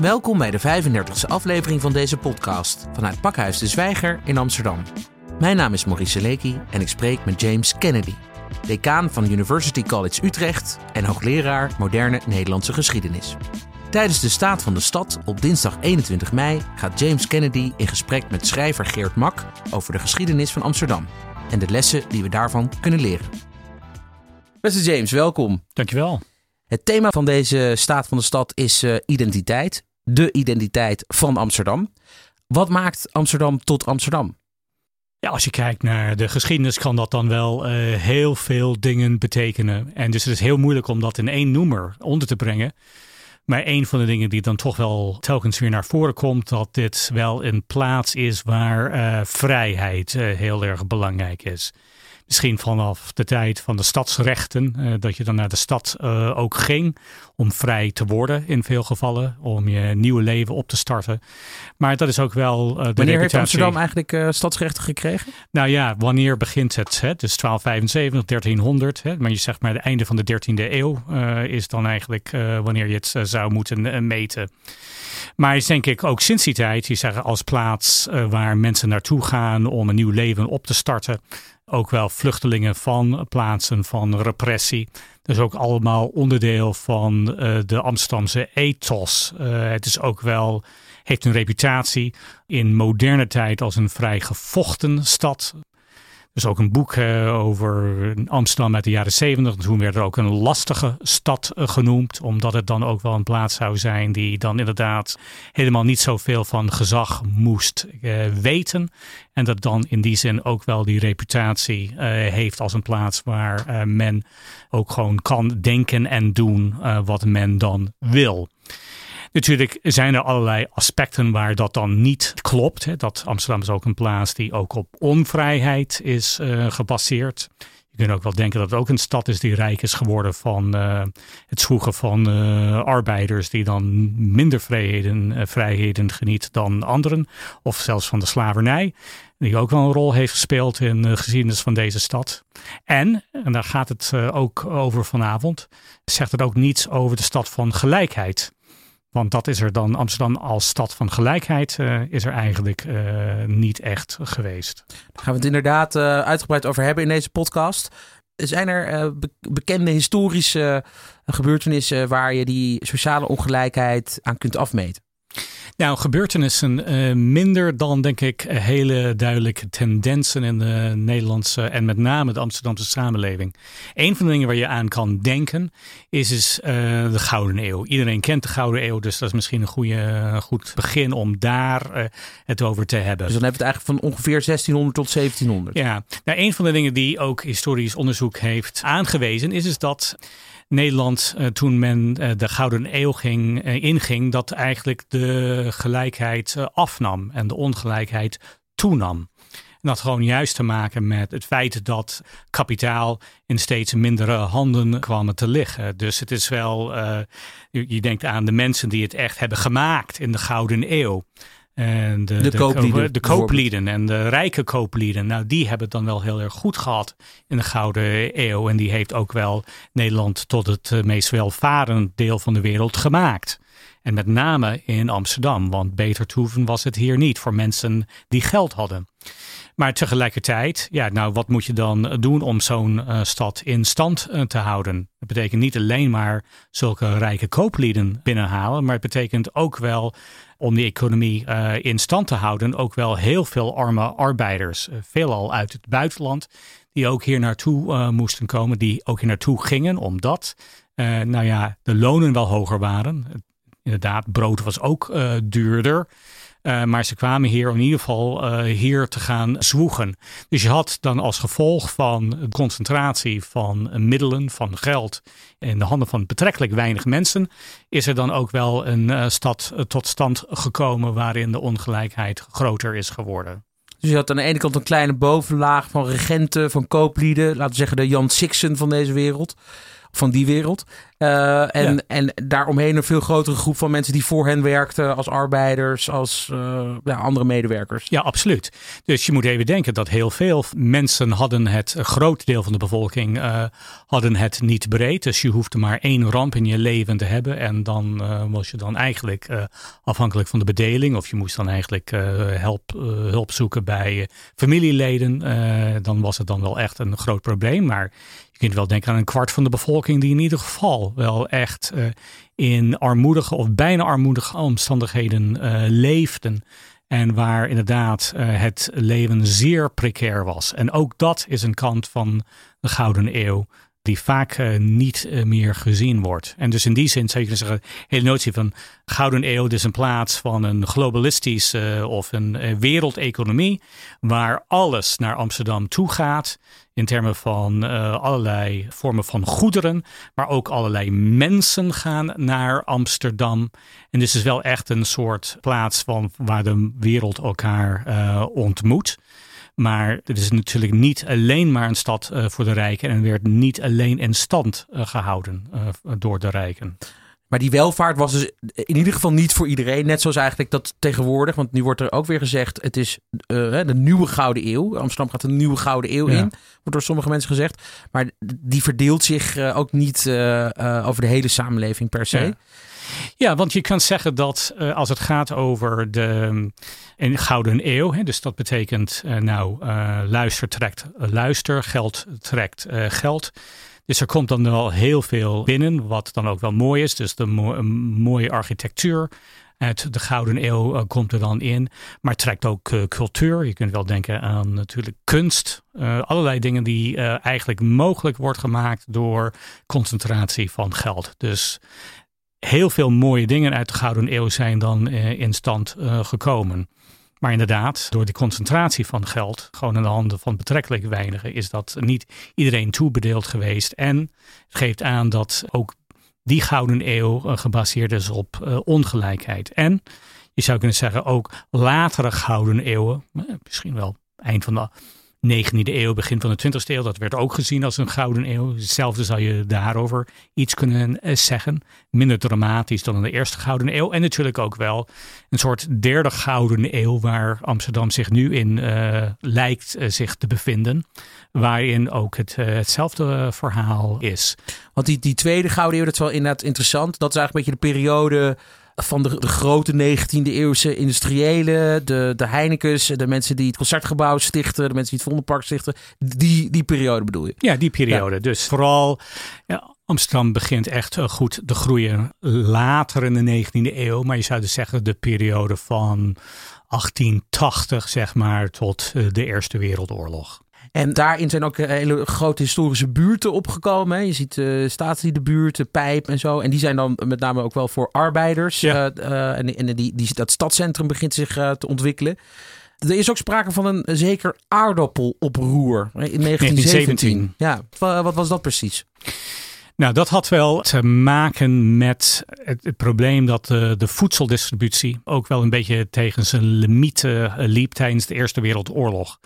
Welkom bij de 35e aflevering van deze podcast vanuit Pakhuis de Zwijger in Amsterdam. Mijn naam is Maurice Seleki en ik spreek met James Kennedy, decaan van University College Utrecht en hoogleraar moderne Nederlandse geschiedenis. Tijdens de Staat van de Stad op dinsdag 21 mei gaat James Kennedy in gesprek met schrijver Geert Mak over de geschiedenis van Amsterdam en de lessen die we daarvan kunnen leren. Beste James, welkom. Dankjewel. Het thema van deze Staat van de Stad is uh, identiteit. De identiteit van Amsterdam. Wat maakt Amsterdam tot Amsterdam? Ja, als je kijkt naar de geschiedenis, kan dat dan wel uh, heel veel dingen betekenen. En dus het is heel moeilijk om dat in één noemer onder te brengen. Maar een van de dingen die dan toch wel telkens weer naar voren komt, dat dit wel een plaats is waar uh, vrijheid uh, heel erg belangrijk is misschien vanaf de tijd van de stadsrechten, uh, dat je dan naar de stad uh, ook ging om vrij te worden in veel gevallen, om je nieuwe leven op te starten. Maar dat is ook wel uh, de Wanneer reputatie. heeft Amsterdam eigenlijk stadsrechten gekregen? Nou ja, wanneer begint het? Hè? Dus 1275, 1300. Hè? Maar je zegt maar het einde van de 13e eeuw is dan eigenlijk wanneer je het zou moeten meten. Maar is denk ik ook sinds die tijd, je zeggen als plaats waar mensen naartoe gaan om een nieuw leven op te starten ook wel vluchtelingen van plaatsen van repressie. Dus ook allemaal onderdeel van uh, de Amsterdamse ethos. Uh, het is ook wel, heeft een reputatie in moderne tijd als een vrij gevochten stad. Dus ook een boek uh, over Amsterdam uit de jaren zeventig. Toen werd er ook een lastige stad uh, genoemd. Omdat het dan ook wel een plaats zou zijn die dan inderdaad helemaal niet zoveel van gezag moest uh, weten. En dat dan in die zin ook wel die reputatie heeft als een plaats waar men ook gewoon kan denken en doen wat men dan wil. Natuurlijk zijn er allerlei aspecten waar dat dan niet klopt. Hè. Dat Amsterdam is ook een plaats die ook op onvrijheid is uh, gebaseerd. Je kunt ook wel denken dat het ook een stad is die rijk is geworden van uh, het zwoegen van uh, arbeiders die dan minder vrijheden, vrijheden geniet dan anderen. Of zelfs van de slavernij, die ook wel een rol heeft gespeeld in de geschiedenis van deze stad. En, en daar gaat het ook over vanavond, zegt het ook niets over de stad van gelijkheid. Want dat is er dan, Amsterdam als stad van gelijkheid, uh, is er eigenlijk uh, niet echt geweest. Daar gaan we het inderdaad uh, uitgebreid over hebben in deze podcast. Zijn er be bekende historische gebeurtenissen waar je die sociale ongelijkheid aan kunt afmeten? Nou, gebeurtenissen uh, minder dan, denk ik, hele duidelijke tendensen in de Nederlandse en met name de Amsterdamse samenleving. Een van de dingen waar je aan kan denken is, is uh, de Gouden Eeuw. Iedereen kent de Gouden Eeuw, dus dat is misschien een goede, goed begin om daar uh, het over te hebben. Dus dan hebben we het eigenlijk van ongeveer 1600 tot 1700. Ja, nou, een van de dingen die ook historisch onderzoek heeft aangewezen is, is dat Nederland, uh, toen men uh, de Gouden Eeuw ging, uh, inging, dat eigenlijk de gelijkheid afnam en de ongelijkheid toenam. En dat gewoon juist te maken met het feit dat kapitaal in steeds mindere handen kwam te liggen. Dus het is wel, je denkt aan de mensen die het echt hebben gemaakt in de Gouden Eeuw. En de, de, kooplieden. De, de kooplieden en de rijke kooplieden. Nou, die hebben het dan wel heel erg goed gehad in de Gouden Eeuw. En die heeft ook wel Nederland tot het uh, meest welvarend deel van de wereld gemaakt. En met name in Amsterdam, want beter toeven was het hier niet voor mensen die geld hadden. Maar tegelijkertijd, ja, nou, wat moet je dan doen om zo'n uh, stad in stand uh, te houden? Dat betekent niet alleen maar zulke rijke kooplieden binnenhalen, maar het betekent ook wel om die economie uh, in stand te houden, ook wel heel veel arme arbeiders, veelal uit het buitenland, die ook hier naartoe moesten komen, die ook hier naartoe gingen, omdat, nou ja, de lonen wel hoger waren. Inderdaad, brood was ook duurder. Uh, maar ze kwamen hier in ieder geval uh, hier te gaan zwoegen. Dus je had dan als gevolg van de concentratie van middelen, van geld in de handen van betrekkelijk weinig mensen, is er dan ook wel een stad tot stand gekomen waarin de ongelijkheid groter is geworden. Dus je had aan de ene kant een kleine bovenlaag van regenten, van kooplieden, laten we zeggen de Jan Sixen van deze wereld. van die wereld. Uh, en, ja. en daaromheen een veel grotere groep van mensen die voor hen werkten als arbeiders, als uh, ja, andere medewerkers. Ja, absoluut. Dus je moet even denken dat heel veel mensen hadden het, een groot deel van de bevolking uh, hadden het niet breed. Dus je hoefde maar één ramp in je leven te hebben en dan was je dan eigenlijk afhankelijk van de bedeling of je moest dan eigenlijk help, hulp zoeken bij familieleden. dan was het dan wel echt een groot probleem, maar je kunt wel denken aan een kwart van de bevolking die in ieder geval wel echt uh, in armoedige of bijna armoedige omstandigheden uh, leefden. En waar inderdaad uh, het leven zeer precair was. En ook dat is een kant van de Gouden Eeuw die vaak niet meer gezien wordt. En dus in die zin zou je zeggen, hele notie van gouden eeuw, dus in plaats van een globalistische of een wereldeconomie, waar alles naar Amsterdam toe gaat, in termen van allerlei vormen van goederen, maar ook allerlei mensen gaan naar Amsterdam. En dus is wel echt een soort plaats van waar de wereld elkaar ontmoet. Maar het is natuurlijk niet alleen maar een stad uh, voor de rijken en werd niet alleen in stand gehouden door de rijken. Maar die welvaart was dus in ieder geval niet voor iedereen. Net zoals eigenlijk dat tegenwoordig. Want nu wordt er ook weer gezegd: het is de nieuwe Gouden Eeuw. Amsterdam gaat een nieuwe Gouden Eeuw ja. in. Wordt door sommige mensen gezegd. Maar die verdeelt zich ook niet over de hele samenleving per se. Ja. Ja, want je kan zeggen dat uh, als het gaat over de een Gouden Eeuw, hè, dus dat betekent uh, nou uh, luister trekt luister, geld trekt geld. Dus er komt dan wel heel veel binnen, wat dan ook wel mooi is. Dus de mo mooie architectuur uit de Gouden Eeuw komt er dan in. Maar trekt ook cultuur. Je kunt wel denken aan natuurlijk kunst. allerlei dingen die eigenlijk mogelijk wordt gemaakt door concentratie van geld. Dus heel veel mooie dingen uit de Gouden Eeuw zijn dan in stand gekomen. Maar inderdaad, door de concentratie van geld, gewoon in de handen van betrekkelijk weinigen, is dat niet iedereen toebedeeld geweest. En het geeft aan dat ook die Gouden Eeuw uh, gebaseerd is op ongelijkheid. En je zou kunnen zeggen ook latere Gouden Eeuwen, misschien wel eind van de 19e eeuw, begin van de 20e eeuw. Dat werd ook gezien als een gouden eeuw. Hetzelfde zou je daarover iets kunnen eh, zeggen. Minder dramatisch dan in de eerste gouden eeuw. En natuurlijk ook wel een soort derde gouden eeuw waar Amsterdam zich nu in uh, lijkt uh, zich te bevinden. Waarin ook het, hetzelfde verhaal is. Want die, die tweede gouden eeuw, dat is wel inderdaad interessant. Dat is eigenlijk een beetje de periode van de, de grote 19e eeuwse industriëlen, de, de Heinekens, de mensen die het concertgebouw stichten, de mensen die het Vondelpark stichten. Die, die periode bedoel je? Ja, die periode. Ja. Dus vooral ja, Amsterdam begint echt goed te groeien later in de 19e eeuw. Maar je zou dus zeggen de periode van 1880 zeg maar tot eh, de Eerste Wereldoorlog. En daarin zijn ook eh, hele grote historische buurten opgekomen. Hè. Je ziet uh, staatsdiedenbuurten, Pijp en zo. En die zijn dan met name ook wel voor arbeiders. Ja. Uh, uh, en en die, die, dat stadscentrum begint zich te ontwikkelen. Er is ook sprake van een zeker aardappeloproer in 1917. 1917. Ja, wat was dat precies? Nou, dat had wel te maken met het, probleem dat de, de, voedseldistributie ook wel een beetje tegen zijn limieten liep tijdens de Eerste Wereldoorlog.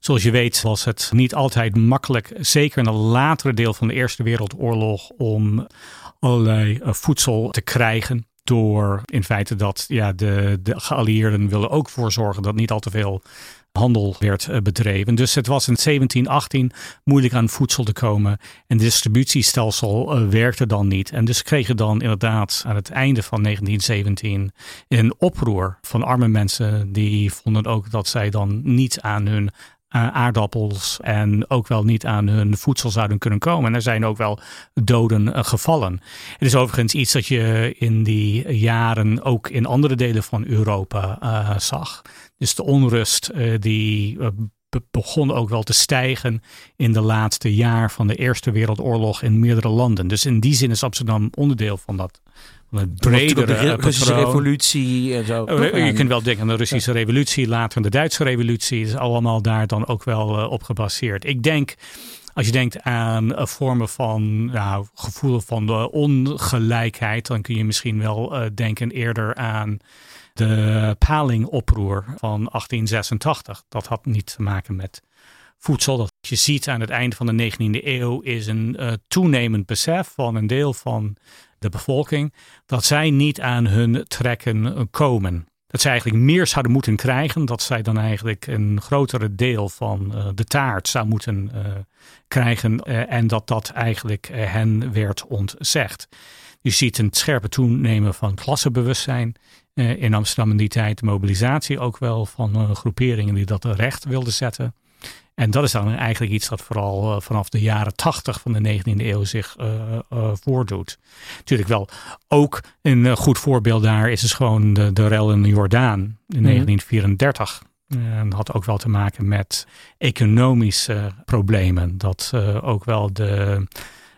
Zoals je weet was het niet altijd makkelijk, zeker in het latere deel van de Eerste Wereldoorlog, om allerlei uh, voedsel te krijgen. Door in feite dat ja, de, de geallieerden wilden ook voor zorgen dat niet al te veel handel werd uh, bedreven. Dus het was in 1718 moeilijk aan voedsel te komen. En het distributiestelsel uh, werkte dan niet. En dus kregen dan inderdaad aan het einde van 1917 een oproer van arme mensen. Die vonden ook dat zij dan niet aan hun uh, aardappels en ook wel niet aan hun voedsel zouden kunnen komen. En er zijn ook wel doden gevallen. Het is overigens iets dat je in die jaren ook in andere delen van Europa zag. Dus de onrust die begon ook wel te stijgen in de laatste jaar van de Eerste Wereldoorlog in meerdere landen. Dus in die zin is Amsterdam onderdeel van dat een bredere de Russische revolutie en zo. Je kunt wel denken aan de Russische revolutie, later de Duitse revolutie. is allemaal daar dan ook wel op gebaseerd. Ik denk, als je denkt aan uh, vormen van nou, gevoel van de ongelijkheid, dan kun je misschien wel uh, denken eerder aan de palingoproer van 1886. Dat had niet te maken met voedsel. Dat je ziet aan het eind van de 19e eeuw is een uh, toenemend besef van een deel van de bevolking dat zij niet aan hun trekken komen. Dat zij eigenlijk meer zouden moeten krijgen. Dat zij dan eigenlijk een grotere deel van uh, de taart zou moeten krijgen. en dat dat eigenlijk hen werd ontzegd. Je ziet een scherpe toenemen van klassenbewustzijn uh, in Amsterdam in die tijd. Mobilisatie ook wel van uh, groeperingen die dat recht wilden zetten. En dat is dan eigenlijk iets dat vooral uh, vanaf de jaren 80 van de 19e eeuw zich voordoet. Natuurlijk wel ook een goed voorbeeld daar is dus gewoon de, de rel in de Jordaan in mm. 1934. En dat had ook wel te maken met economische problemen. Dat ook wel de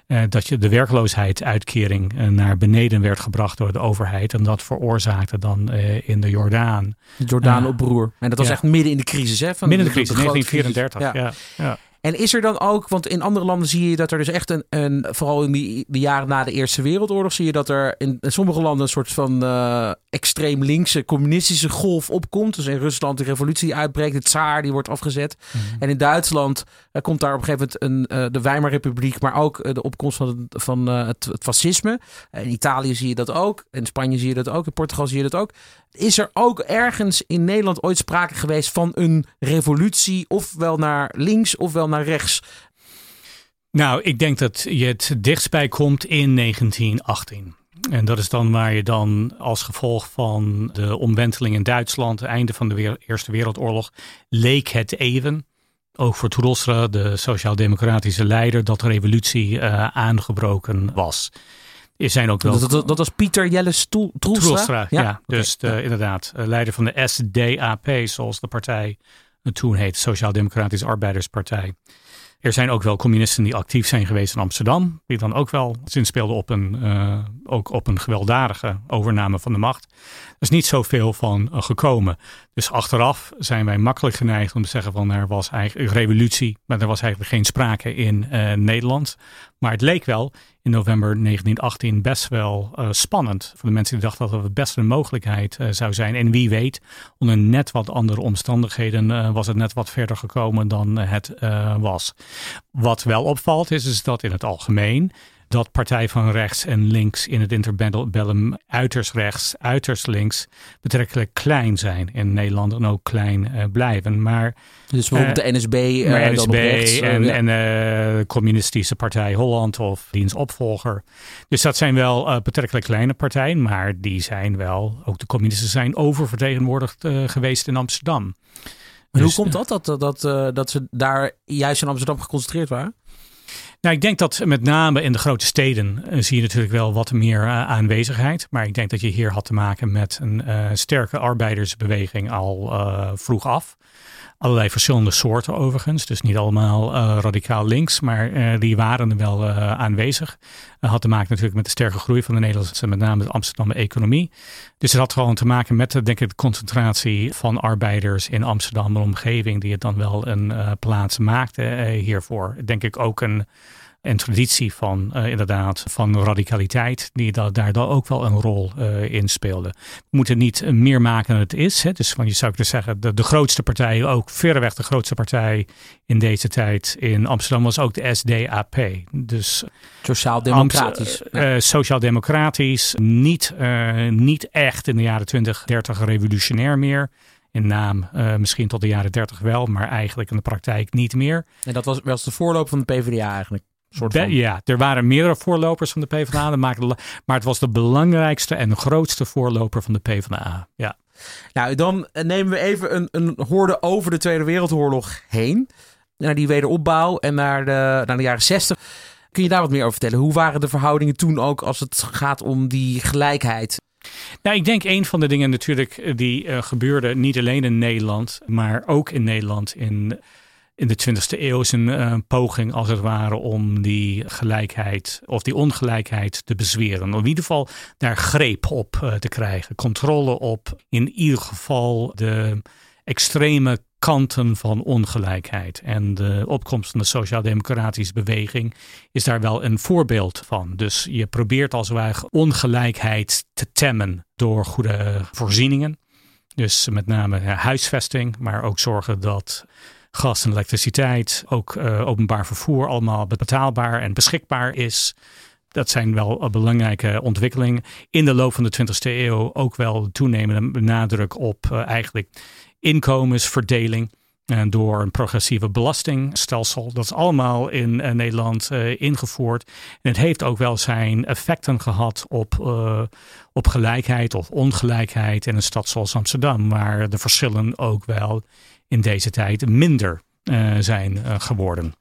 uh, dat je de werkloosheidsuitkering uh, naar beneden werd gebracht door de overheid. En dat veroorzaakte dan uh, in de Jordaan. De Jordaan-oproer. en dat was ja. echt midden in de crisis, hè? Van midden in de crisis, 1934. Ja. ja. En is er dan ook, want in andere landen zie je dat er dus echt een, een vooral in die, de jaren na de Eerste Wereldoorlog, zie je dat er in, sommige landen een soort van uh, extreem linkse communistische golf opkomt. Dus in Rusland de revolutie uitbreekt, de tsaar die wordt afgezet. Mm -hmm. En in Duitsland uh, komt daar op een gegeven moment een, uh, de Weimarrepubliek, maar ook de opkomst van, het, van het, het, fascisme. in Italië zie je dat ook, in Spanje zie je dat ook, in Portugal zie je dat ook. Is er ook ergens in Nederland ooit sprake geweest van een revolutie, ofwel naar links ofwel naar rechts? Nou, ik denk dat je het dichtst bij komt in 1918. En dat is dan waar je dan als gevolg van de omwenteling in Duitsland, het einde van de Eerste Wereldoorlog, leek het even, ook voor Troelstra, de sociaal-democratische leider, dat de revolutie uh, aangebroken was. Er zijn ook wel... Dat, dat, dat was Pieter Jelle Troelstra? Troelstra, ja. ja. Dus de, ja. inderdaad, eh, leider van de SDAP, zoals de partij toen heet, Sociaal-Democratische Arbeiderspartij. Er zijn ook wel communisten die actief zijn geweest in Amsterdam, die dan ook wel zin speelden op een, uh, ook op een gewelddadige overname van de macht. Er is niet zoveel van uh, gekomen. Dus achteraf zijn wij makkelijk geneigd om te zeggen van er was eigenlijk revolutie, maar er was eigenlijk geen sprake in uh, Nederland. Maar het leek wel in november 1918 best wel spannend. Voor de mensen die dachten dat het best een mogelijkheid zou zijn. En wie weet, onder net wat andere omstandigheden was het net wat verder gekomen dan het was. Wat wel opvalt is, is dat in het algemeen dat partij van rechts en links in het interbellum uiterst rechts, uiterst links betrekkelijk klein zijn in Nederland en ook klein uh, blijven. Maar, dus bijvoorbeeld uh, de NSB, uh, NSB rechts, en, ja. en de Communistische Partij Holland of diens opvolger. Dus dat zijn wel betrekkelijk kleine partijen, maar die zijn wel, ook de communisten zijn oververtegenwoordigd geweest in Amsterdam. En dus, hoe komt dat, dat, dat, dat, dat ze daar juist in Amsterdam geconcentreerd waren? Nou, ik denk dat met name in de grote steden uh, zie je natuurlijk wel wat meer uh, aanwezigheid. Maar ik denk dat je hier had te maken met een sterke arbeidersbeweging al vroeg af. Allerlei verschillende soorten overigens. Dus niet allemaal uh, radicaal links, maar uh, die waren er wel uh, aanwezig. had te maken natuurlijk met de sterke groei van de Nederlandse, met name de Amsterdamse economie. Dus het had gewoon te maken met denk ik, de concentratie van arbeiders in Amsterdam en omgeving, die het dan wel een plaats maakte hiervoor. Denk ik ook een en traditie van uh, inderdaad van radicaliteit, die dat, daar dan ook wel een rol uh, in speelde. We moeten niet meer maken dan het is. Hè. Dus van, je zou kunnen zeggen, de, de grootste partij, ook verreweg de grootste partij in deze tijd in Amsterdam was ook de SDAP. Dus Sociaal-democratisch. Uh, Sociaal-democratisch, niet, niet echt in de jaren 20, 30 revolutionair meer in naam uh, misschien tot de jaren 30 wel, maar eigenlijk in de praktijk niet meer. En dat was, was de voorloper van de PvdA eigenlijk? Soort van. Ja, er waren meerdere voorlopers van de PvdA, maar het was de belangrijkste en grootste voorloper van de PvdA. Ja. Nou, dan nemen we even een, een hoorde over de Tweede Wereldoorlog heen. Naar die wederopbouw en naar de, naar de jaren 60. Kun je daar wat meer over vertellen? Hoe waren de verhoudingen toen ook als het gaat om die gelijkheid? Nou, ik denk een van de dingen natuurlijk die uh, gebeurde niet alleen in Nederland, maar ook in Nederland in in de 20e eeuw is een uh, poging, als het ware, om die gelijkheid of die ongelijkheid te bezweren. Om in ieder geval daar greep op uh, te krijgen, controle op. In ieder geval de extreme kanten van ongelijkheid. En de opkomst van de sociaal-democratische beweging is daar wel een voorbeeld van. Dus je probeert als ware ongelijkheid te temmen door goede voorzieningen. Dus met name huisvesting, maar ook zorgen dat gas en elektriciteit, ook openbaar vervoer allemaal betaalbaar en beschikbaar is. Dat zijn wel belangrijke ontwikkelingen. In de loop van de 20e eeuw ook wel toenemende nadruk op eigenlijk inkomensverdeling. Eh, door een progressieve belastingstelsel. Dat is allemaal in Nederland ingevoerd. En het heeft ook wel zijn effecten gehad op, op gelijkheid of ongelijkheid in een stad zoals Amsterdam, waar de verschillen ook wel in deze tijd minder zijn geworden.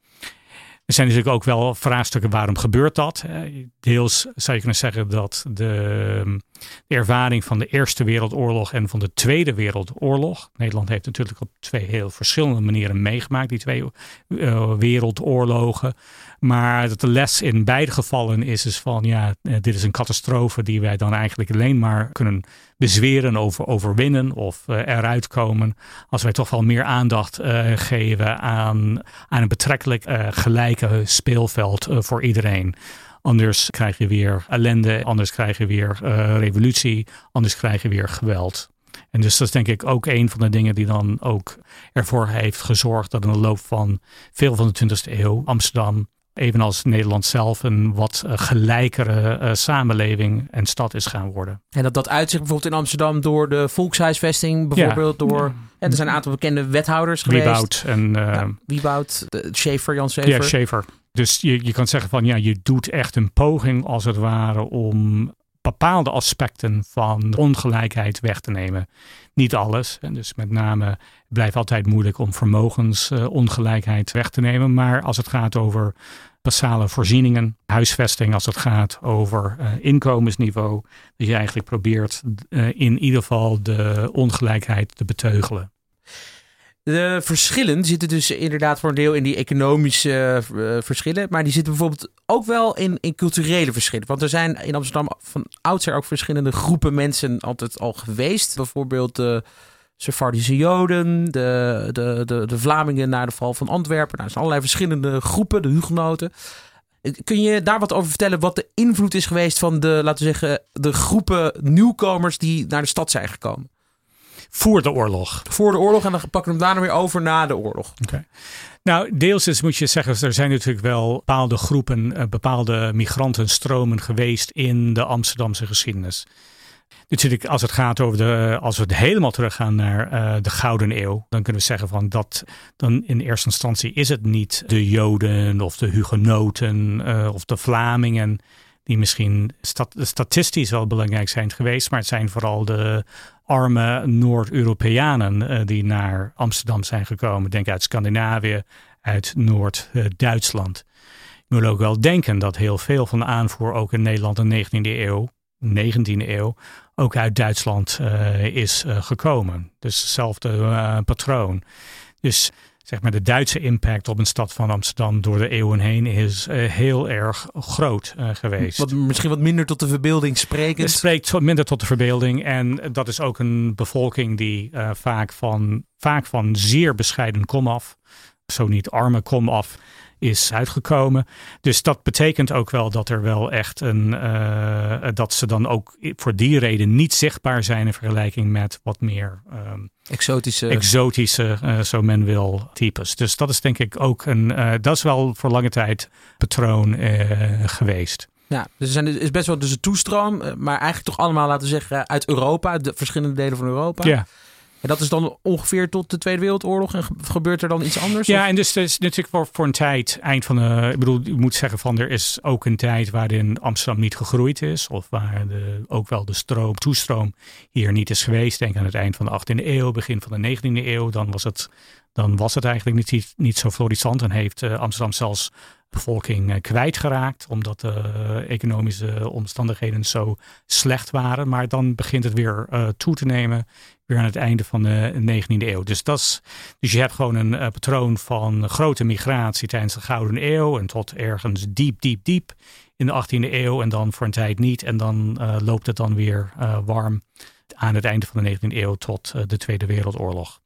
Er zijn natuurlijk ook wel vraagstukken waarom gebeurt dat. Deels zou je kunnen zeggen dat de, de, ervaring van de Eerste Wereldoorlog en van de Tweede Wereldoorlog. Nederland heeft natuurlijk op twee heel verschillende manieren meegemaakt, die twee uh, wereldoorlogen. Maar dat de les in beide gevallen is, is van ja, eh, dit is een catastrofe die wij dan eigenlijk alleen maar kunnen bezweren, over, overwinnen of uh, eruit komen. Als wij toch wel meer aandacht geven aan, aan een betrekkelijk gelijke speelveld voor iedereen. Anders krijg je weer ellende, anders krijg je weer revolutie, anders krijg je weer geweld. En dus dat is denk ik ook een van de dingen die dan ook ervoor heeft gezorgd dat in de loop van veel van de 20e eeuw Amsterdam evenals Nederland zelf, een wat eh, gelijkere uh, samenleving en stad is gaan worden. En dat dat uitzicht bijvoorbeeld in Amsterdam door de volkshuisvesting, bijvoorbeeld door... Ja. er zijn een aantal bekende wethouders geweest. Wieboud en... Uh, Wieboud, Schaefer, Jan Schaefer. Ja, Schaefer. Dus je, je kan zeggen van ja, je doet echt een poging als het ware om bepaalde aspecten van ongelijkheid weg te nemen. Niet alles. En dus met name blijft altijd moeilijk om vermogensongelijkheid weg te nemen. Maar als het gaat over basale voorzieningen, huisvesting, als het gaat over uh, inkomensniveau, dat je eigenlijk probeert uh, in ieder geval de ongelijkheid te beteugelen. De verschillen zitten dus inderdaad voor een deel in die economische uh, verschillen. Maar die zitten bijvoorbeeld ook wel in, in culturele verschillen. Want er zijn in Amsterdam van oudsher ook verschillende groepen mensen altijd al geweest. Bijvoorbeeld de Sephardische Joden, de, de, de, de Vlamingen na de val van Antwerpen. Nou, er zijn allerlei verschillende groepen, de Hugenoten. Kun je daar wat over vertellen wat de invloed is geweest van de, laten we zeggen, de groepen nieuwkomers die naar de stad zijn gekomen? Voor de oorlog. Voor de oorlog en dan pakken we hem daarna weer over na de oorlog. Oké. Nou, deels is, moet je zeggen, er zijn natuurlijk wel bepaalde groepen, eh, bepaalde migrantenstromen geweest in de Amsterdamse geschiedenis. Natuurlijk, als het gaat over de, als we helemaal teruggaan naar uh, de Gouden Eeuw, dan kunnen we zeggen van dat dan in eerste instantie is het niet de Joden of de Hugenoten uh, of de Vlamingen die misschien stat statistisch wel belangrijk zijn geweest, maar het zijn vooral de arme Noord-Europeanen uh, die naar Amsterdam zijn gekomen. Denk uit Scandinavië, uit Noord-Duitsland. Je moet ook wel denken dat heel veel van de aanvoer ook in Nederland in de 19e eeuw 19e eeuw ook uit Duitsland uh, is uh, gekomen. Dus hetzelfde patroon. Dus zeg maar de Duitse impact op een stad van Amsterdam door de eeuwen heen is heel erg groot geweest. Wat, misschien wat minder tot de verbeelding sprekend. Het spreekt minder tot de verbeelding. En dat is ook een bevolking die vaak, van, vaak van zeer bescheiden komaf, zo niet arme komaf, is uitgekomen. Dus dat betekent ook wel dat er wel echt een. Uh, dat ze dan ook voor die reden niet zichtbaar zijn in vergelijking met wat meer. Um, exotische. Exotische, uh, zo men wil, types. Dus dat is denk ik ook een. Uh, dat is wel voor lange tijd patroon geweest. Ja, dus er zijn, is best wel dus een toestroom, maar eigenlijk toch allemaal, laten we zeggen, uit Europa, de verschillende delen van Europa. Ja. En dat is dan ongeveer tot de Tweede Wereldoorlog. En gebeurt er dan iets anders? Ja, en dus, is natuurlijk voor, voor een tijd, eind van de. Ik bedoel, je moet zeggen van er is ook een tijd waarin Amsterdam niet gegroeid is. Of waar de, ook wel de stroom, toestroom hier niet is geweest. Denk aan het eind van de 18e eeuw, begin van de 19e eeuw. Dan was het, dan was het eigenlijk niet, niet zo florissant. En heeft uh, Amsterdam zelfs bevolking uh, kwijtgeraakt. Omdat de uh, economische omstandigheden zo slecht waren. Maar dan begint het weer uh, toe te nemen weer aan het einde van de 19e eeuw. Dus, dat is, dus je hebt gewoon een patroon van grote migratie tijdens de Gouden Eeuw en tot ergens diep, diep, diep in de 18e eeuw en dan voor een tijd niet. En dan loopt het dan weer warm aan het einde van de 19e eeuw tot de Tweede Wereldoorlog.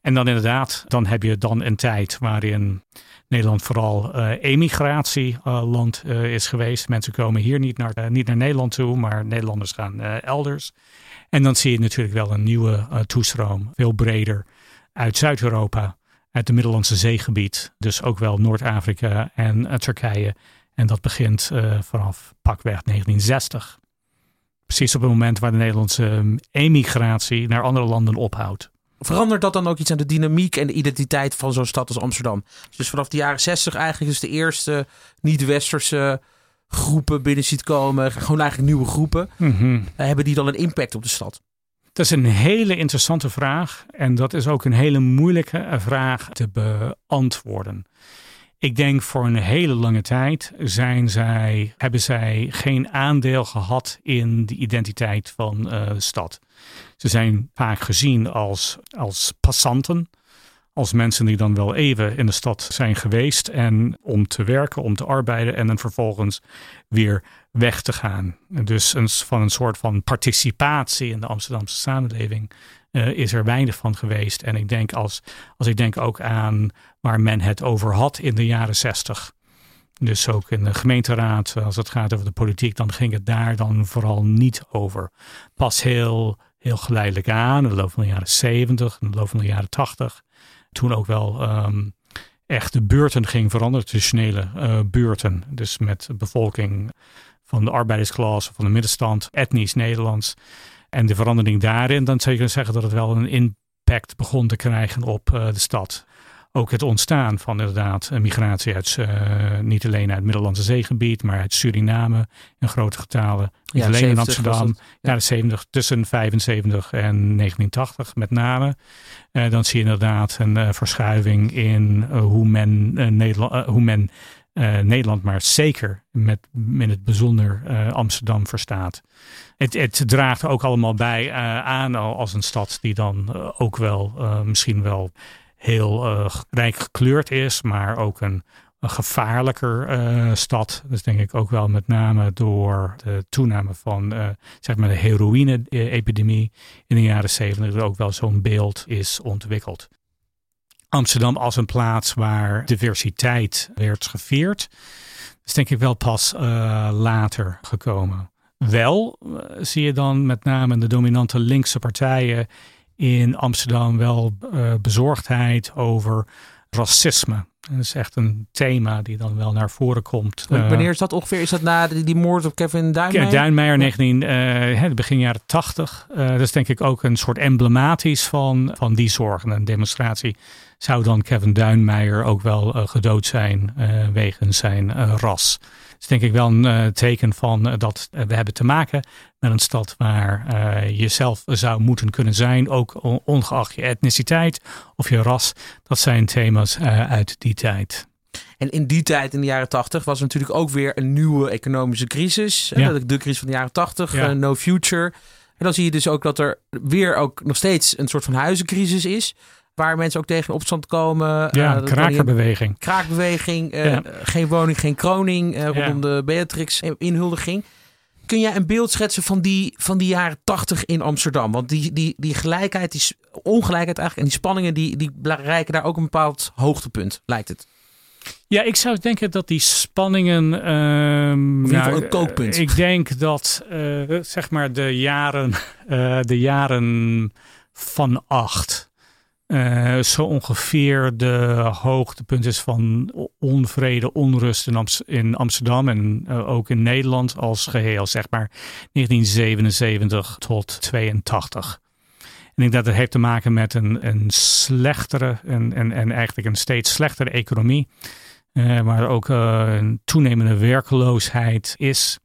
En dan inderdaad, dan heb je dan een tijd waarin Nederland vooral emigratieland is geweest. Mensen komen hier niet naar, niet naar Nederland toe, maar Nederlanders gaan elders. En dan zie je natuurlijk wel een nieuwe uh, toestroom, veel breder, uit Zuid-Europa, uit de Middellandse zeegebied. Dus ook wel Noord-Afrika en Turkije. En dat begint vanaf pakweg 1960. Precies op het moment waar de Nederlandse emigratie naar andere landen ophoudt. Verandert dat dan ook iets aan de dynamiek en de identiteit van zo'n stad als Amsterdam? Dus vanaf de jaren 60 eigenlijk is de eerste niet-westerse groepen binnen ziet komen. Gewoon eigenlijk nieuwe groepen. Mhm. Hebben die dan een impact op de stad? Dat is een hele interessante vraag. En dat is ook een hele moeilijke vraag te beantwoorden. Ik denk voor een hele lange tijd zijn zij, hebben zij geen aandeel gehad in de identiteit van uh, stad. Ze zijn vaak gezien als, als passanten, als mensen die dan wel even in de stad zijn geweest en om te werken, om te arbeiden en dan vervolgens weer weg te gaan. Dus een, van een soort van participatie in de Amsterdamse samenleving uh, is er weinig van geweest. En ik denk als, als ik denk ook aan waar men het over had in de jaren zestig. Dus ook in de gemeenteraad, als het gaat over de politiek, dan ging het daar dan vooral niet over. Pas heel, heel geleidelijk aan, in de loop van de jaren zeventig, in de loop van de jaren tachtig. Toen ook wel um, echt de beurten ging veranderen, traditionele uh, beurten. Dus met bevolking van de arbeidersklasse, van de middenstand, etnisch Nederlands. En de verandering daarin, dan zou je kunnen zeggen dat het wel een impact begon te krijgen op uh, de stad ook het ontstaan van inderdaad migratie uit, uh, niet alleen uit het Middellandse zeegebied, maar uit Suriname in grote getalen. Niet ja, alleen in Amsterdam, ja. de 70, tussen 75 en 1980 met name. Uh, dan zie je inderdaad een verschuiving in hoe men, Nederland, hoe men Nederland, maar zeker met, in het bijzonder Amsterdam verstaat. Het, het, draagt ook allemaal bij aan als een stad die dan ook wel misschien wel heel uh, rijk gekleurd is, maar ook een, een gevaarlijker uh, stad. Dus denk ik ook wel met name door de toename van uh, zeg maar de heroïne-epidemie in de jaren zeventig er ook wel zo'n beeld is ontwikkeld. Amsterdam als een plaats waar diversiteit werd gevierd, is denk ik wel pas later gekomen. Wel zie je dan met name de dominante linkse partijen in Amsterdam wel uh, bezorgdheid over racisme. Dat is echt een thema die dan wel naar voren komt. Uh, Wanneer is dat ongeveer? Is dat na die, die moord op Kevin Duinmeijer? Duinmeijer, 19, uh, begin jaren 80. Uh, dat is denk ik ook een soort emblematisch van, van die zorgen. Een demonstratie zou dan Kevin Duinmeijer ook wel gedood zijn wegens zijn ras is denk ik wel een uh, teken van uh, dat we hebben te maken met een stad waar je zelf zou moeten kunnen zijn, ook ongeacht je etniciteit of je ras. Dat zijn thema's uit die tijd. En in die tijd, in de jaren tachtig, was er natuurlijk ook weer een nieuwe economische crisis. Ja. De crisis van de jaren tachtig, Ja. no future. En dan zie je dus ook dat er weer ook nog steeds een soort van huizencrisis is. Waar mensen ook tegen opstand komen. Ja, een dat krakerbeweging. kraakbeweging, eh, Ja. geen woning, geen kroning, eh, rondom de Beatrix-inhuldiging. Kun jij een beeld schetsen van die, van die jaren tachtig in Amsterdam? Want die, die, die gelijkheid, die ongelijkheid eigenlijk en die spanningen, die, die bereiken daar ook een bepaald hoogtepunt, lijkt het. Ja, ik zou denken dat die spanningen. ehm, ieder geval een kookpunt. Ik denk dat zeg maar de jaren, de jaren van acht. Eh, zo ongeveer de hoogtepunt is van onvrede, onrust in, in Amsterdam en eh, ook in Nederland als geheel, zeg maar 1977 tot 82. En ik denk dat het heeft te maken met een, een slechtere en, en, en eigenlijk een steeds slechtere economie. eh, waar ook een toenemende werkeloosheid is.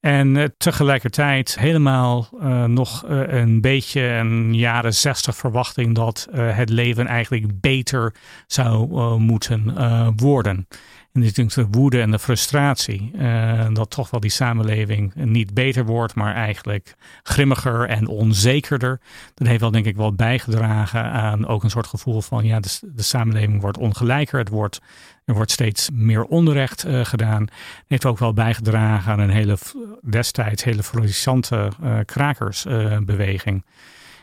En eh, tegelijkertijd helemaal eh, nog eh, een beetje een jaren zestig verwachting dat het leven eigenlijk beter zou moeten worden. En dit is de woede en de frustratie. eh, dat toch wel die samenleving niet beter wordt, maar eigenlijk grimmiger en onzekerder. Dat heeft wel denk ik wel bijgedragen aan ook een soort gevoel van ja, de, samenleving wordt ongelijker. Het wordt, er wordt steeds meer onrecht eh, gedaan. Heeft ook wel bijgedragen aan een hele destijds hele florissante eh krakersbeweging.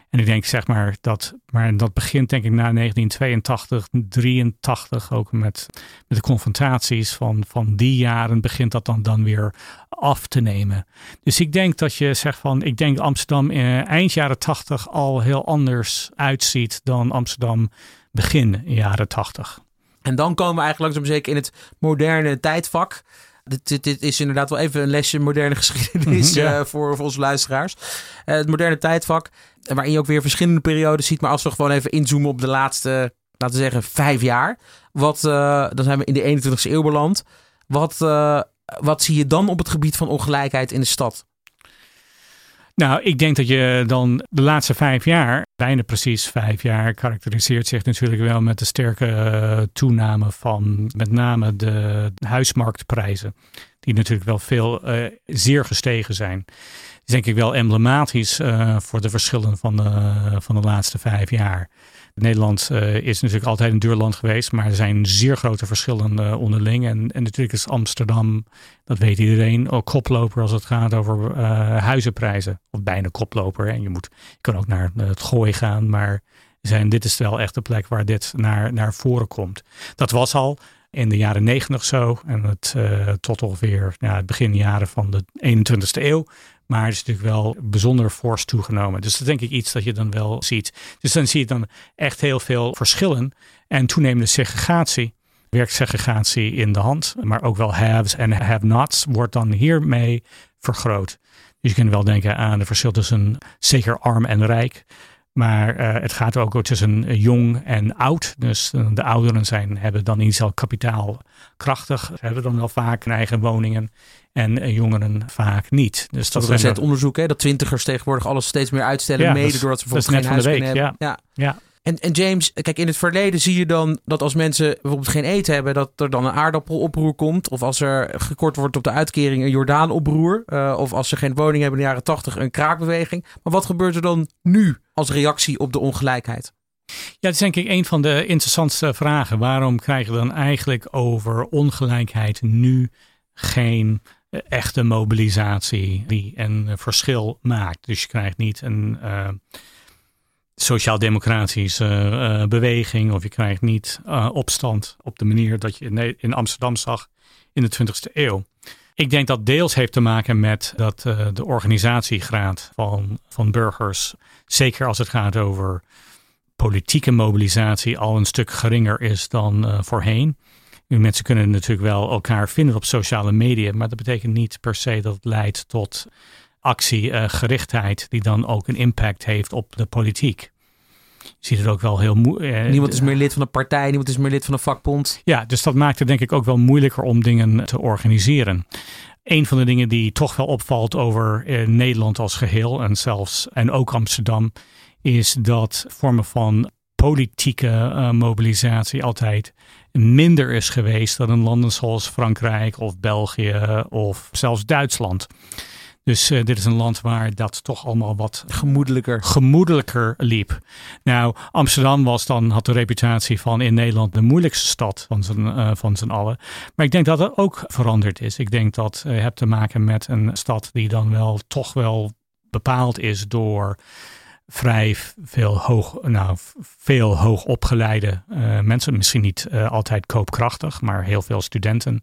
En ik denk zeg maar dat, maar dat begint denk ik na 1982, 83 ook met, met de confrontaties van, van die jaren begint dat dan, dan weer af te nemen. Dus ik denk dat je zegt van, ik denk Amsterdam in eind jaren tachtig al heel anders uitziet dan Amsterdam begin jaren tachtig. En dan komen we eigenlijk langzaam zeker in het moderne tijdvak. Dit, dit, is inderdaad wel even een lesje moderne geschiedenis ja. uh, voor, voor onze luisteraars. Uh, het moderne tijdvak, waarin je ook weer verschillende periodes ziet. Maar als we gewoon even inzoomen op de laatste, laten we zeggen, vijf jaar. Wat, uh, dan zijn we in de 21ste eeuw beland. Wat, wat zie je dan op het gebied van ongelijkheid in de stad? Nou, ik denk dat je dan de laatste vijf jaar, bijna precies vijf jaar, karakteriseert zich natuurlijk wel met de sterke uh, toename van met name de huismarktprijzen. Die natuurlijk wel veel zeer gestegen zijn. Is denk ik wel emblematisch uh, voor de verschillen van de, van de laatste vijf jaar. Nederland uh, is natuurlijk altijd een duur land geweest, maar er zijn zeer grote verschillen uh, onderling. En, en natuurlijk is Amsterdam, dat weet iedereen, ook koploper als het gaat over huizenprijzen. Of bijna koploper. En je, moet, je kan ook naar het gooi gaan, maar zijn, dit is wel echt de plek waar dit naar, naar voren komt. Dat was al in de jaren negentig zo. En het, tot ongeveer ja, het begin jaren van de 21ste eeuw maar het is natuurlijk wel bijzonder fors toegenomen. Dus dat is denk ik iets dat je dan wel ziet. Dus dan zie je dan echt heel veel verschillen en toenemende segregatie. Werksegregatie in de hand, maar ook wel haves en have-nots wordt dan hiermee vergroot. Dus je kunt wel denken aan de verschil tussen zeker arm en rijk. Maar uh, het gaat ook tussen jong en oud. Dus uh, de ouderen zijn, hebben dan in kapitaalkrachtig, hebben dan wel vaak eigen woningen en uh, jongeren vaak niet. Dus dat, is het onderzoek, hè, dat twintigers tegenwoordig alles steeds meer uitstellen, ja, mede doordat ze bijvoorbeeld geen huis week, hebben. Ja. ja. ja. En, en James, kijk, in het verleden zie je dan dat als mensen bijvoorbeeld geen eten hebben, dat er dan een aardappeloproer komt. Of als er gekort wordt op de uitkering, een Jordaanoproer. Uh, of als ze geen woning hebben in de jaren tachtig, een kraakbeweging. Maar wat gebeurt er dan nu als reactie op de ongelijkheid? Ja, dat is denk ik een van de interessantste vragen. Waarom krijgen we dan eigenlijk over ongelijkheid nu geen eh, echte mobilisatie die een verschil maakt? Dus je krijgt niet een. Sociaal-democratische uh, beweging. Of je krijgt niet uh, opstand op de manier dat je in Amsterdam zag in de 20e eeuw. Ik denk dat deels heeft te maken met dat uh, de organisatiegraad van, van burgers, zeker als het gaat over politieke mobilisatie, al een stuk geringer is dan voorheen. Mensen kunnen natuurlijk wel elkaar vinden op sociale media, maar dat betekent niet per se dat het leidt tot actiegerichtheid die dan ook een impact heeft op de politiek. Je ziet het ook wel heel moeilijk. niemand is meer lid van een partij, niemand is meer lid van een vakbond. Ja, dus dat maakt het denk ik ook wel moeilijker om dingen te organiseren. Een van de dingen die toch wel opvalt over eh, Nederland als geheel en zelfs en ook Amsterdam, is dat vormen van politieke uh, mobilisatie altijd minder is geweest dan in landen zoals Frankrijk of België of zelfs Duitsland. Dus uh, dit is een land waar dat toch allemaal wat gemoedelijker, gemoedelijker liep. Nou, Amsterdam was dan, had de reputatie van in Nederland de moeilijkste stad van zijn, uh, van zijn allen. Maar ik denk dat het ook veranderd is. Ik denk dat je uh, hebt te maken met een stad die dan wel toch wel bepaald is door vrij veel hoog, nou, veel hoogopgeleide uh, mensen. Misschien niet uh, altijd koopkrachtig, maar heel veel studenten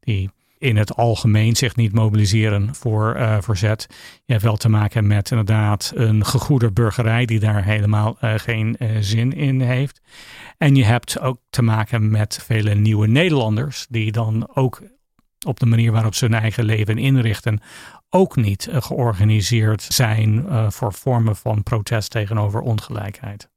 die in het algemeen zich niet mobiliseren voor uh, verzet. Je hebt wel te maken met inderdaad een gegoede burgerij die daar helemaal uh, geen uh, zin in heeft. En je hebt ook te maken met vele nieuwe Nederlanders die dan ook op de manier waarop ze hun eigen leven inrichten ook niet georganiseerd zijn voor vormen van protest tegenover ongelijkheid.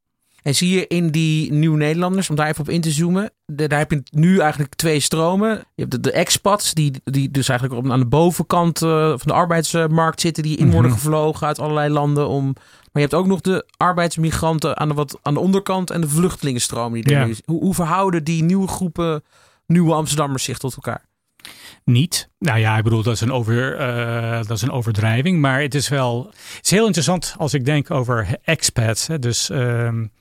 En zie je in die nieuwe Nederlanders, om daar even op in te zoomen, de, daar heb je nu eigenlijk twee stromen. Je hebt de, de expats, die, die dus eigenlijk op, aan de bovenkant uh, van de arbeidsmarkt zitten, die in worden gevlogen uit allerlei landen. Om, maar je hebt ook nog de arbeidsmigranten aan de, wat, aan de onderkant en de vluchtelingenstroom. Die ja. hoe, hoe verhouden die nieuwe groepen nieuwe Amsterdammers zich tot elkaar? Niet. Nou ja, ik bedoel, dat is een, over, uh, dat is een overdrijving. Maar het is wel. Het is heel interessant als ik denk over expats. Hè. Dus. Um,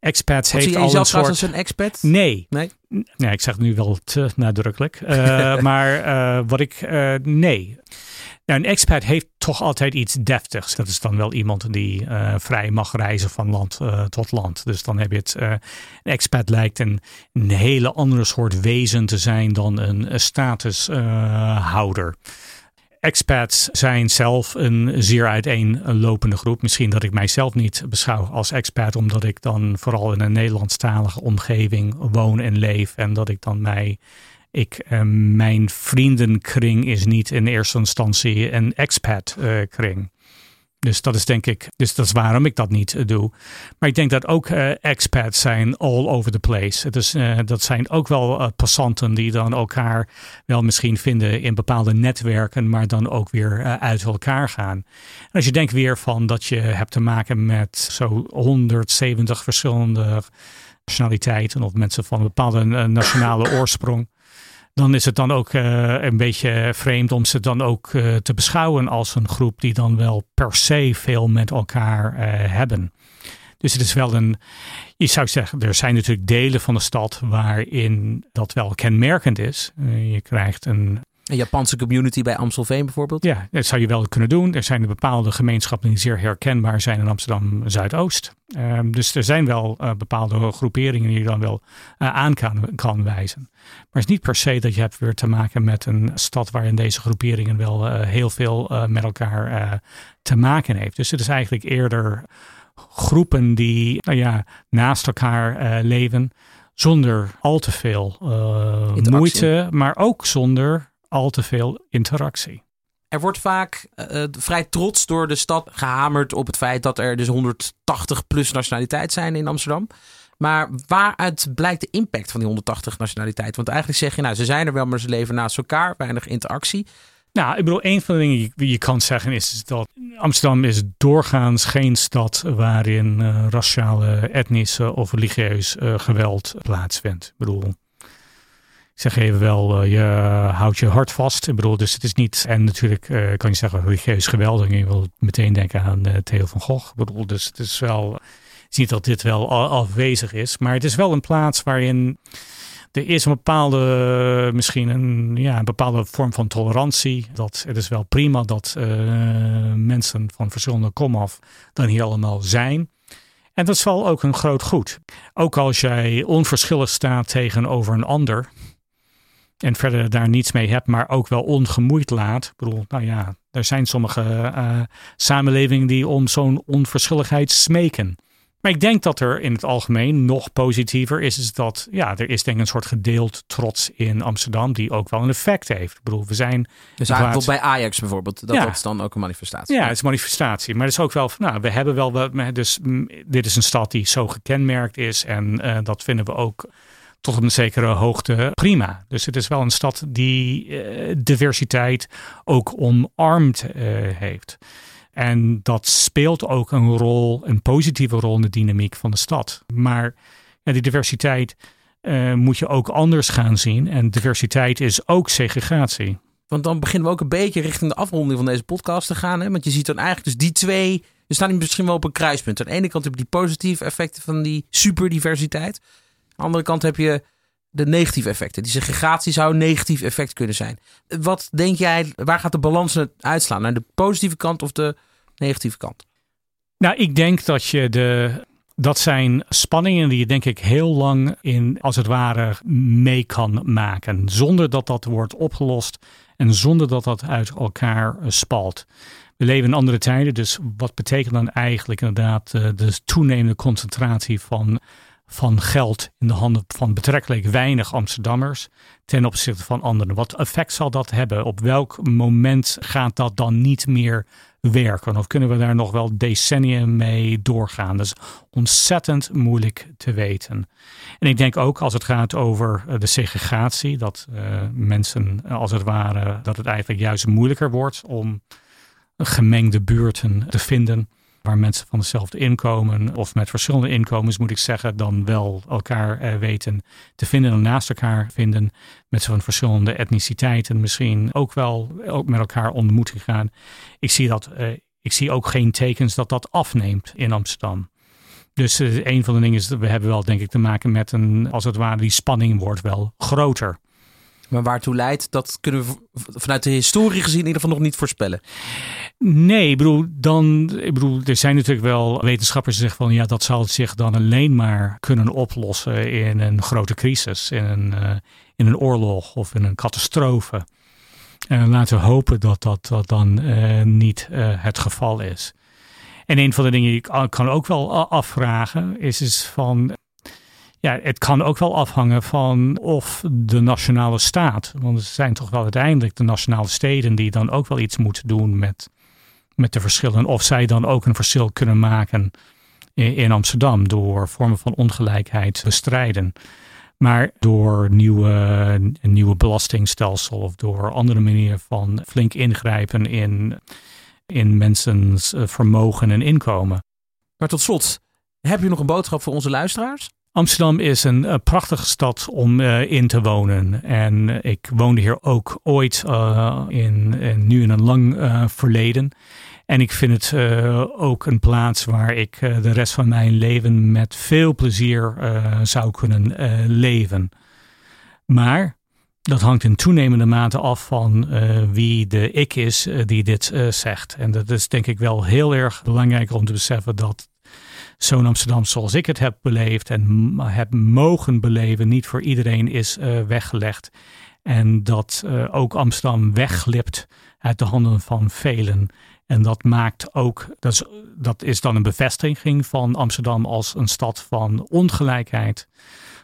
expats Wat heeft je al jezelf een soort... als een expat? Nee. Nee? Nee, ik zeg het nu wel te nadrukkelijk. Uh, maar uh, wat ik... Nee. Nou, een expat heeft toch altijd iets deftigs. Dat is dan wel iemand die uh, vrij mag reizen van land uh, tot land. Dus dan heb je het. Uh, een expat lijkt een, een, hele andere soort wezen te zijn dan een statushouder. expats zijn zelf een zeer uiteenlopende groep. Misschien dat ik mijzelf niet beschouw als expat, omdat ik dan vooral in een Nederlandstalige omgeving woon en leef. En dat ik dan mij. Ik, eh, mijn vriendenkring is niet in eerste instantie een expat uh, kring. Dus dat is denk ik, dus dat is waarom ik dat niet eh, doe. Maar ik denk dat ook expats zijn all over the place. Dus dat zijn ook wel passanten die dan elkaar wel misschien vinden in bepaalde netwerken, maar dan ook weer uit elkaar gaan. Als je denkt weer van dat je hebt te maken met zo 170 verschillende nationaliteiten of mensen van een bepaalde nationale oorsprong dan is het dan ook uh, een beetje vreemd om ze dan ook uh, te beschouwen als een groep die dan wel per se veel met elkaar uh, hebben. Dus het is wel een, je zou zeggen, er zijn natuurlijk delen van de stad waarin dat wel kenmerkend is. je krijgt een een Japanse community bij Amstelveen bijvoorbeeld? Ja, dat zou je wel kunnen doen. Er zijn bepaalde gemeenschappen die zeer herkenbaar zijn in Amsterdam Zuidoost. Um, dus er zijn wel uh, bepaalde groeperingen die je dan wel uh, aan kan, kan, wijzen. Maar het is niet per se dat je hebt weer te maken met een stad waarin deze groeperingen wel uh, heel veel met elkaar te maken heeft. Dus het is eigenlijk eerder groepen die nou ja, naast elkaar leven zonder al te veel moeite, maar ook zonder al te veel interactie. Er wordt vaak uh, vrij trots door de stad gehamerd op het feit dat er dus 180 plus nationaliteit zijn in Amsterdam. Maar waaruit blijkt de impact van die 180 nationaliteiten? Want eigenlijk zeg je, nou, ze zijn er wel, maar ze leven naast elkaar, weinig interactie. Nou, ik bedoel, een van de dingen die je kan zeggen is dat Amsterdam is doorgaans geen stad waarin uh, raciale, etnische of religieus uh, geweld plaatsvindt. Ik bedoel, zeg even wel, uh, je houdt je hart vast. Ik bedoel, dus het is niet, en natuurlijk uh, kan je zeggen religieus geweld. En je wil meteen denken aan uh, Theo van Gogh. Ik bedoel, dus het is wel, het niet dat dit wel afwezig is. Maar het is wel een plaats waarin er is een bepaalde, misschien een, ja, een bepaalde vorm van tolerantie. Dat, het is wel prima dat mensen van verschillende komaf dan hier allemaal zijn. En dat is wel ook een groot goed. Ook als jij onverschillig staat tegenover een ander, en verder daar niets mee hebt, maar ook wel ongemoeid laat. Ik bedoel, nou ja, er zijn sommige uh, samenlevingen die om zo'n onverschilligheid smeken. Maar ik denk dat er in het algemeen nog positiever is, is dat ja, er is denk ik een soort gedeeld trots in Amsterdam die ook wel een effect heeft. Ik bedoel, we zijn. Dus plaats... bij Ajax bijvoorbeeld, dat, ja. dat is dan ook een manifestatie. Ja, het is een manifestatie. Maar het is ook wel, nou, we hebben wel, dus dit is een stad die zo gekenmerkt is en uh, dat vinden we ook tot een zekere hoogte prima. Dus het is wel een stad die uh, diversiteit ook omarmd uh, heeft. En dat speelt ook een rol, een positieve rol in de dynamiek van de stad. Maar ja, die diversiteit uh, moet je ook anders gaan zien. En diversiteit is ook segregatie. Want dan beginnen we ook een beetje richting de afronding van deze podcast te gaan. Hè? Want je ziet dan eigenlijk dus die twee. We staan misschien wel op een kruispunt. Aan de ene kant heb je die positieve effecten van die superdiversiteit. Aan de andere kant heb je de negatieve effecten. Die segregatie zou een negatief effect kunnen zijn. Wat denk jij, waar gaat de balans uitslaan? Naar de positieve kant of de negatieve kant? Nou, ik denk dat je de. Dat zijn spanningen die je denk ik heel lang in, als het ware, mee kan maken. Zonder dat dat wordt opgelost en zonder dat dat uit elkaar spalt. We leven in andere tijden, dus wat betekent dan eigenlijk inderdaad eh, de toenemende concentratie van van geld in de handen van betrekkelijk weinig Amsterdammers ten opzichte van anderen. Wat effect zal dat hebben? Op welk moment gaat dat dan niet meer werken? Of kunnen we daar nog wel decennia mee doorgaan? Dat is ontzettend moeilijk te weten. En ik denk ook als het gaat over eh, de segregatie, dat uh, mensen als het ware, dat het eigenlijk juist moeilijker wordt om gemengde buurten te vinden waar mensen van hetzelfde inkomen of met verschillende inkomens, moet ik zeggen, dan wel elkaar eh, weten te vinden en naast elkaar vinden. Mensen van verschillende etniciteiten misschien ook wel ook met elkaar ontmoeten gaan. Ik zie, dat, uh, ik zie ook geen tekens dat dat afneemt in Amsterdam. Dus uh, een van de dingen is dat we hebben wel denk ik te maken met een, als het ware, die spanning wordt wel groter. Maar waartoe leidt, dat kunnen we vanuit de historie gezien in ieder geval nog niet voorspellen. Nee, ik bedoel, dan, ik bedoel, er zijn natuurlijk wel wetenschappers die zeggen van ja, dat zal zich dan alleen maar kunnen oplossen in een grote crisis, in een, uh, in een oorlog of in een catastrofe. En laten we hopen dat dat, dat dan niet het geval is. En een van de dingen die ik kan ook wel afvragen is, is van ja, het kan ook wel afhangen van of de nationale staat, want het zijn toch wel uiteindelijk de nationale steden die dan ook wel iets moeten doen met, met de verschillen. Of zij dan ook een verschil kunnen maken in, in Amsterdam door vormen van ongelijkheid te bestrijden. Maar door nieuwe, een nieuwe belastingstelsel of door andere manieren van flink ingrijpen in, in mensen's eh, vermogen en inkomen. Maar tot slot, heb je nog een boodschap voor onze luisteraars? Amsterdam is een, eh, prachtige stad om uh, in te wonen. En ik woonde hier ook ooit in, nu in een lang verleden. En ik vind het ook een plaats waar ik de rest van mijn leven met veel plezier zou kunnen leven. Maar dat hangt in toenemende mate af van wie de ik is die dit zegt. En dat is denk ik wel heel erg belangrijk om te beseffen dat zo'n Amsterdam zoals ik het heb beleefd en heb mogen beleven, niet voor iedereen is uh, weggelegd. En dat uh, ook Amsterdam wegglipt uit de handen van velen. En dat maakt ook, dat is, dat is dan een bevestiging van Amsterdam als een stad van ongelijkheid,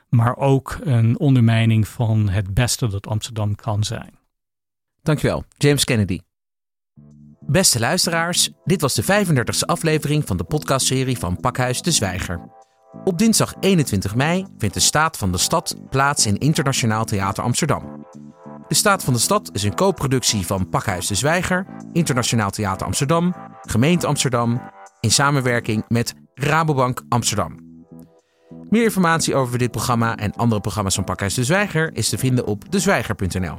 maar ook een ondermijning van het beste dat Amsterdam kan zijn. Dankjewel, James Kennedy. Beste luisteraars, dit was de 35e aflevering van de podcastserie van Pakhuis de Zwijger. Op dinsdag 21 mei vindt de Staat van de Stad plaats in Internationaal Theater Amsterdam. De Staat van de Stad is een co-productie van Pakhuis de Zwijger, Internationaal Theater Amsterdam, Gemeente Amsterdam, in samenwerking met Rabobank Amsterdam. Meer informatie over dit programma en andere programma's van Pakhuis de Zwijger is te vinden op dezwijger.nl.